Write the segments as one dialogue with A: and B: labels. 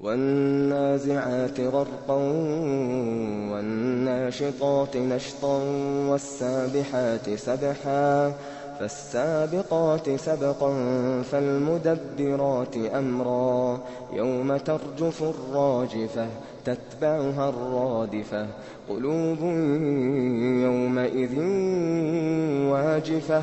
A: وَالنَّازِعَاتِ غَرْقًا وَالنَّاشِطَاتِ نَشْطًا وَالسَّابِحَاتِ سَبْحًا فَالسَّابِقَاتِ سَبْقًا فَالْمُدَبِّرَاتِ أَمْرًا يَوْمَ تَرْجُفُ الرَّاجِفَةُ تَتْبَعُهَا الرَّادِفَةُ قُلُوبٌ يَوْمَئِذٍ وَاجِفَةٌ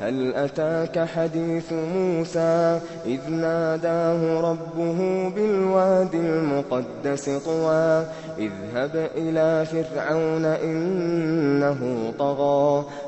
A: هَلْ أَتَاكَ حَدِيثُ مُوسَىٰ إِذْ نَادَاهُ رَبُّهُ بِالْوَادِ الْمُقَدَّسِ طُوًى اذْهَبْ إِلَىٰ فِرْعَوْنَ إِنَّهُ طَغَىٰ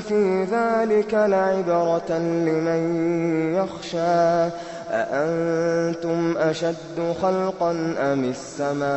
A: فِي ذَٰلِكَ لَعِبْرَةً لِّمَن يَخْشَىٰ أَأَنتُمْ أَشَدُّ خَلْقًا أَمِ السَّمَاءُ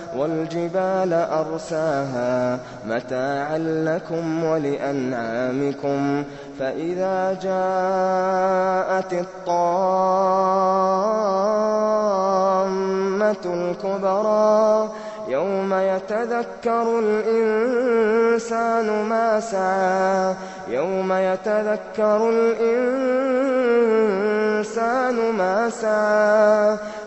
A: وَالْجِبَالَ أَرْسَاهَا مَتَاعًا لَّكُمْ وَلِأَنْعَامِكُمْ فَإِذَا جَاءَتِ الطَّامَّةُ الْكُبْرَىٰ يَوْمَ يَتَذَكَّرُ الْإِنسَانُ مَا سَعَىٰ يَوْمَ يَتَذَكَّرُ الْإِنسَانُ مَا سَعَىٰ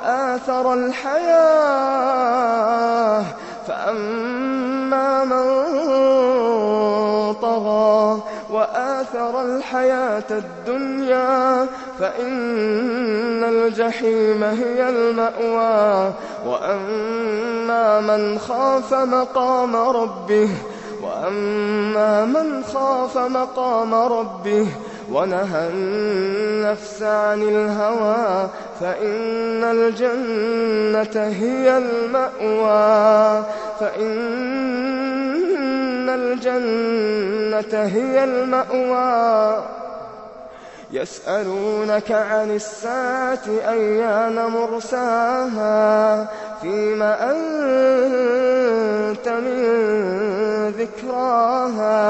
A: وَآثَرَ الْحَيَاةَ وَآثَرَ الْحَيَاةَ الدُّنْيَا فَإِنَّ الْجَحِيمَ هِيَ الْمَأْوَىٰ. وَأَمَّا مَنْ خَافَ مَقَامَ رَبِّهِ وَنَهَى النَّفْسَ عَنِ الْهَوَىٰ فَإِنَّ الْجَنَّةَ هِيَ الْمَأْوَىٰ. يَسْأَلُونَكَ عَنِ السَّاعَةِ أَيَّانَ مُرْسَاهَا؟ فِيمَ أَنتَ مِن ذِكْرَاهَا.